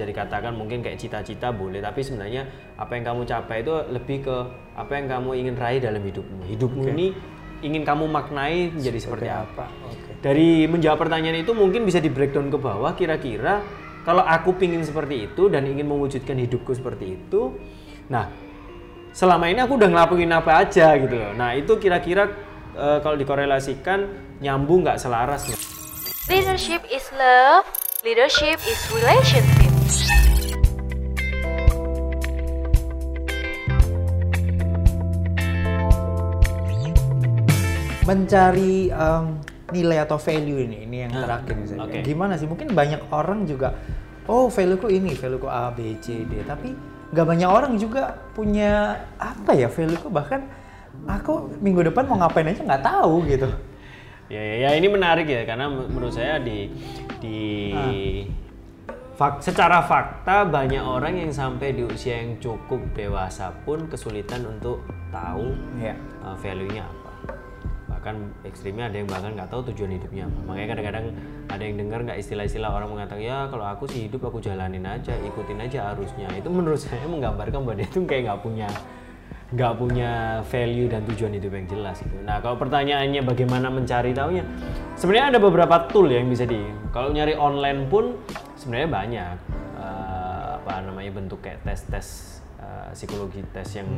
bisa dikatakan mungkin kayak cita-cita boleh tapi sebenarnya apa yang kamu capai itu lebih ke apa yang kamu ingin raih dalam hidupmu hidupmu ini ingin kamu maknai menjadi seperti apa Oke. dari menjawab pertanyaan itu mungkin bisa di breakdown ke bawah kira-kira kalau aku pingin seperti itu dan ingin mewujudkan hidupku seperti itu nah selama ini aku udah ngelakuin apa aja gitu loh nah itu kira-kira eh, kalau dikorelasikan nyambung nggak selaras? Leadership is love. Leadership is relationship. Mencari em, nilai atau value ini ini yang Ah, terakhir saya. oke. gimana sih mungkin banyak orang juga oh value ku ini value ku A B C D tapi nggak banyak orang juga punya apa ya value ku bahkan aku minggu depan mau ngapain aja nggak tahu gitu Ya, ya, ya, ini menarik ya karena men- menurut saya di di fak- secara fakta banyak orang yang sampai di usia yang cukup dewasa pun kesulitan untuk tahu ya uh, value-nya apa. Bahkan ekstrimnya ada yang bahkan nggak tahu tujuan hidupnya. Makanya kadang-kadang ada yang dengar nggak istilah-istilah orang mengatakan ya kalau aku sih hidup aku jalanin aja, ikutin aja arusnya. Itu menurut saya menggambarkan bahwa dia tuh kayak nggak punya nggak punya value dan tujuan hidup yang jelas gitu. Nah kalau pertanyaannya bagaimana mencari tahunya, sebenarnya ada beberapa tool yang bisa di. Kalau nyari online pun sebenarnya banyak eh, apa namanya bentuk kayak tes-tes eh, psikologi tes yang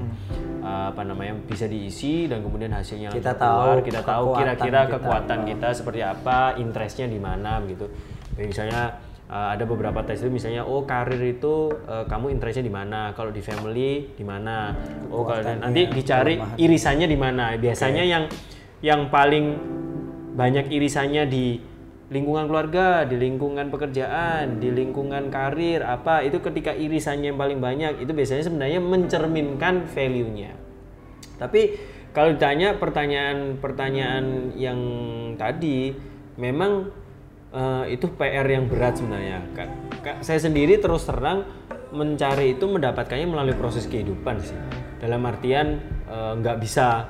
eh, apa namanya bisa diisi dan kemudian hasilnya Kita keluar. tahu kita tahu kira-kira kita kekuatan apa. kita seperti apa, interestnya di mana gitu. Jadi misalnya uh, ada beberapa tes itu misalnya oh karir itu uh, kamu interestnya di mana, kalau di family di mana, oh kalau dan nanti dicari irisannya di mana. Biasanya yang yang paling banyak irisannya di lingkungan keluarga, di lingkungan pekerjaan, di lingkungan karir apa itu ketika irisannya yang paling banyak itu biasanya sebenarnya mencerminkan value-nya. Tapi kalau ditanya pertanyaan-pertanyaan yang tadi, memang eh, itu PR yang berat sebenarnya. Saya sendiri terus terang mencari itu mendapatkannya melalui proses kehidupan sih. Dalam artian eh, nggak bisa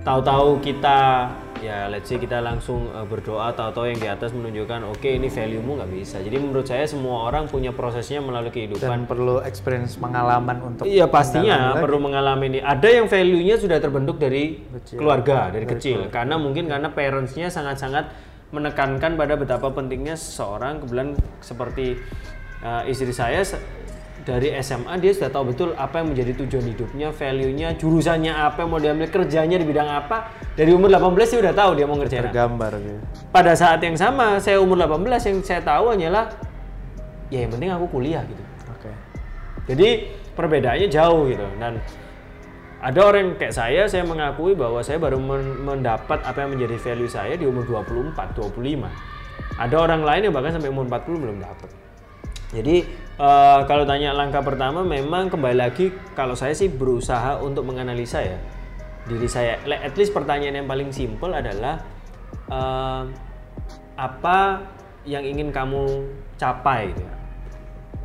tahu-tahu kita ya let's say kita langsung eh, berdoa tahu-tahu yang di atas menunjukkan oke ini value-mu nggak bisa. Jadi menurut saya semua orang punya prosesnya melalui kehidupan. dan perlu experience pengalaman untuk Iya pastinya lagi. perlu mengalami ini. Ada yang value-nya sudah terbentuk dari Kecil. keluarga, dari kecil. Karena mungkin karena parents-nya sangat-sangat menekankan pada betapa pentingnya seseorang. Kebetulan seperti uh, istri saya dari SMA dia sudah tahu betul apa yang menjadi tujuan hidupnya, value-nya, jurusannya apa, mau diambil kerjanya di bidang apa. Dari umur 18 dia udah tahu dia mau ngerjain apa tergambar gitu pada saat yang sama saya umur 18 yang saya tahu hanyalah ya yang penting aku kuliah gitu. oke Jadi perbedaannya jauh gitu dan ada orang kayak saya, saya mengakui bahwa saya baru men- mendapat apa yang menjadi value saya di umur 24, 25. Ada orang lain yang bahkan sampai umur 40 belum dapat. Jadi eh, kalau tanya langkah pertama memang kembali lagi kalau saya sih berusaha untuk menganalisa ya diri saya. At least pertanyaan yang paling simpel adalah eh, apa yang ingin kamu capai gitu ya?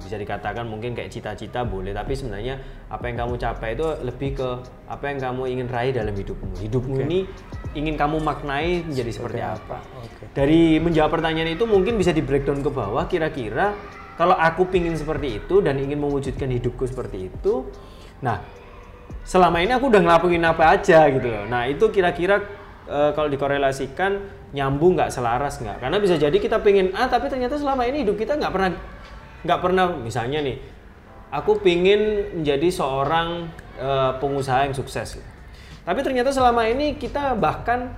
Bisa dikatakan mungkin kayak cita-cita boleh tapi sebenarnya apa yang kamu capai itu lebih ke apa yang kamu ingin raih dalam hidupmu. Hidupmu ini ingin kamu maknai menjadi seperti apa. Oke. Dari menjawab pertanyaan itu mungkin bisa di breakdown ke bawah kira-kira kalau aku pingin seperti itu dan ingin mewujudkan hidupku seperti itu nah selama ini aku udah ngelakuin apa aja gitu loh. Nah itu kira-kira eh, kalau dikorelasikan nyambung nggak selaras nggak? Karena bisa jadi kita pingin ah tapi ternyata selama ini hidup kita nggak pernah nggak pernah misalnya nih aku pingin menjadi seorang eh, pengusaha yang sukses. Tapi ternyata selama ini kita bahkan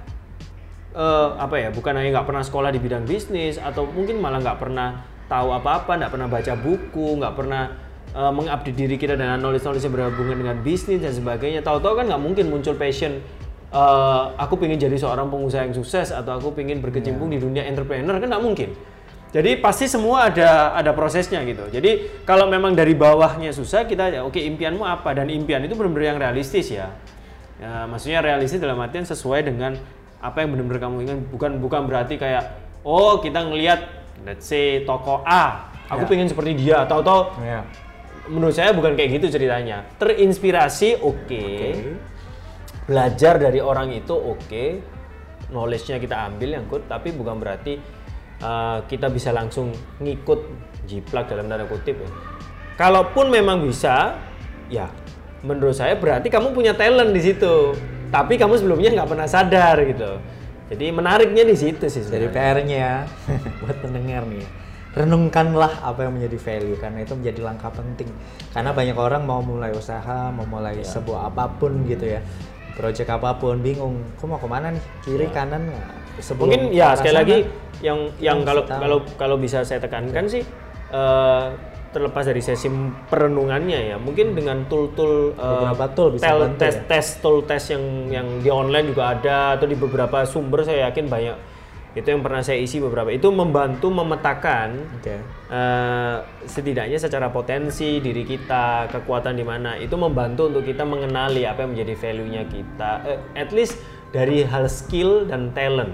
eh, apa ya bukan hanya nggak pernah sekolah di bidang bisnis atau mungkin malah nggak pernah tahu apa-apa nggak pernah baca buku nggak pernah eh, mengupdate diri kita dengan knowledge knowledge yang berhubungan dengan bisnis dan sebagainya. Tahu-tahu kan nggak mungkin muncul passion eh, aku pengen jadi seorang pengusaha yang sukses atau aku pengen berkecimpung di dunia entrepreneur kan nggak mungkin. Jadi pasti semua ada ada prosesnya gitu. Jadi kalau memang dari bawahnya susah kita ya oke impianmu apa? Dan impian itu benar-benar yang realistis ya. Ya, maksudnya realistis dalam artian sesuai dengan apa yang benar-benar kamu inginkan. Bukan bukan berarti kayak oh kita ngelihat let's say toko A aku Ya. pengen seperti dia tahu-tahu ya menurut saya bukan kayak gitu ceritanya terinspirasi oke belajar dari orang itu oke knowledge-nya kita ambil yang good tapi bukan berarti uh, kita bisa langsung ngikut jiplak dalam tanda kutip ya. Kalaupun memang bisa, ya menurut saya berarti kamu punya talent di situ. Tapi kamu sebelumnya nggak pernah sadar gitu. Jadi menariknya di situ sih Jadi sebenarnya. PR-nya buat pendengar nih. Renungkanlah apa yang menjadi value karena itu menjadi langkah penting. Karena banyak orang mau mulai usaha, mau mulai Ya. sebuah apa pun gitu ya. Project apa pun bingung, kok mau ke mana nih? Kiri kanan nggak? Sebelum Ya. Mungkin ya sekali sana, lagi yang yang kalau kalau kalau bisa saya tekankan sih eh, terlepas dari sesi perenungannya ya. Mungkin dengan tool-tool eh, Beberapa tool bisa tel- bantu tes ya. tes tool tes yang yang di online juga ada atau di beberapa sumber saya yakin banyak. Itu yang pernah saya isi beberapa. Itu membantu memetakan Oke. eh, setidaknya secara potensi diri kita kekuatan di mana. Itu membantu untuk kita mengenali apa yang menjadi value-nya kita. Eh, at least dari hal skill dan talent.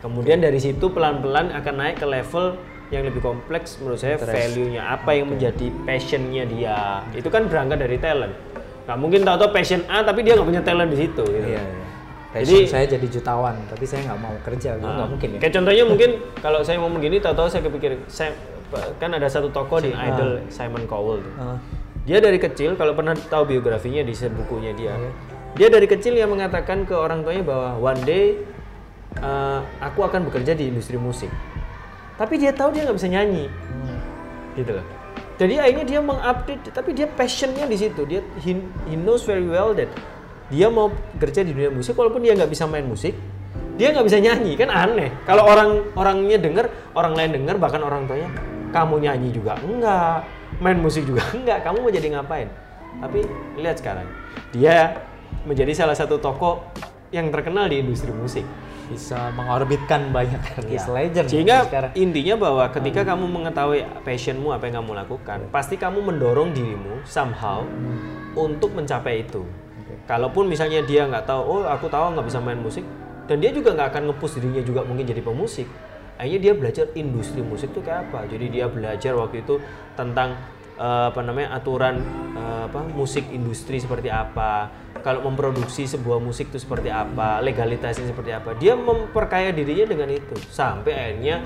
Kemudian dari situ pelan-pelan akan naik ke level yang lebih kompleks menurut saya value-nya apa yang menjadi passion-nya dia itu kan berangkat dari talent nggak mungkin tahu-tahu passion A tapi dia nggak punya talent di situ gitu. Iya, iya. Passion Jadi- saya jadi jutawan, tapi saya nggak mau kerja, gitu nggak mungkin ya. Kayak contohnya mungkin kalau saya ngomong gini tahu-tahu saya kepikir saya kan ada satu tokoh di Idol Simon Cowell tuh. Ah. Dia dari kecil kalau pernah tahu biografinya di bukunya dia. Dia dari kecil yang mengatakan ke orang tuanya bahwa one day uh, aku akan bekerja di industri musik. Tapi dia tahu dia nggak bisa nyanyi. Gitu loh. Jadi akhirnya dia mengupdate tapi dia passionnya di situ. Dia he, he knows very well that dia mau kerja di dunia musik walaupun dia nggak bisa main musik, dia nggak bisa nyanyi kan aneh. Kalau orang orangnya denger, orang lain denger bahkan orang tuanya, kamu nyanyi juga enggak, main musik juga enggak, kamu mau jadi ngapain? Tapi lihat sekarang, dia menjadi salah satu tokoh yang terkenal di industri musik. Bisa mengorbitkan banyak artis Ya. legend Sehingga sekarang. intinya bahwa ketika kamu mengetahui passionmu apa yang kamu lakukan, pasti kamu mendorong dirimu somehow untuk mencapai itu. Kalaupun misalnya dia nggak tahu, oh aku tahu nggak bisa main musik, dan dia juga nggak akan nge-push dirinya juga mungkin jadi pemusik. Akhirnya dia belajar industri musik itu kayak apa. Jadi dia belajar waktu itu tentang eh, apa namanya aturan eh, apa musik industri seperti apa. Kalau memproduksi sebuah musik itu seperti apa, legalitasnya seperti apa. Dia memperkaya dirinya dengan itu sampai akhirnya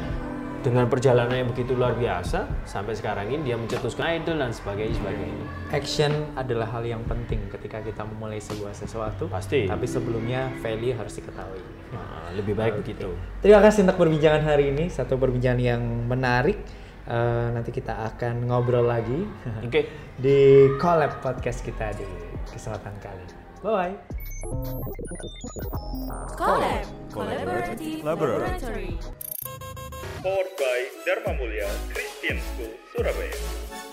dengan perjalanan yang begitu luar biasa sampai sekarang ini dia mencetuskan idol dan sebagainya sebagainya. Action adalah hal yang penting ketika kita memulai sebuah sesuatu. Pasti. Tapi sebelumnya value harus diketahui. Nah, lebih baik begitu. Terima kasih untuk perbincangan hari ini. Satu perbincangan yang menarik. Eh, nanti kita akan ngobrol lagi Oke. di collab podcast kita di kesempatan kali. ini. Bye. Collab, collaborative laboratory. powered by Dharma Mulia Christian School, Surabaya.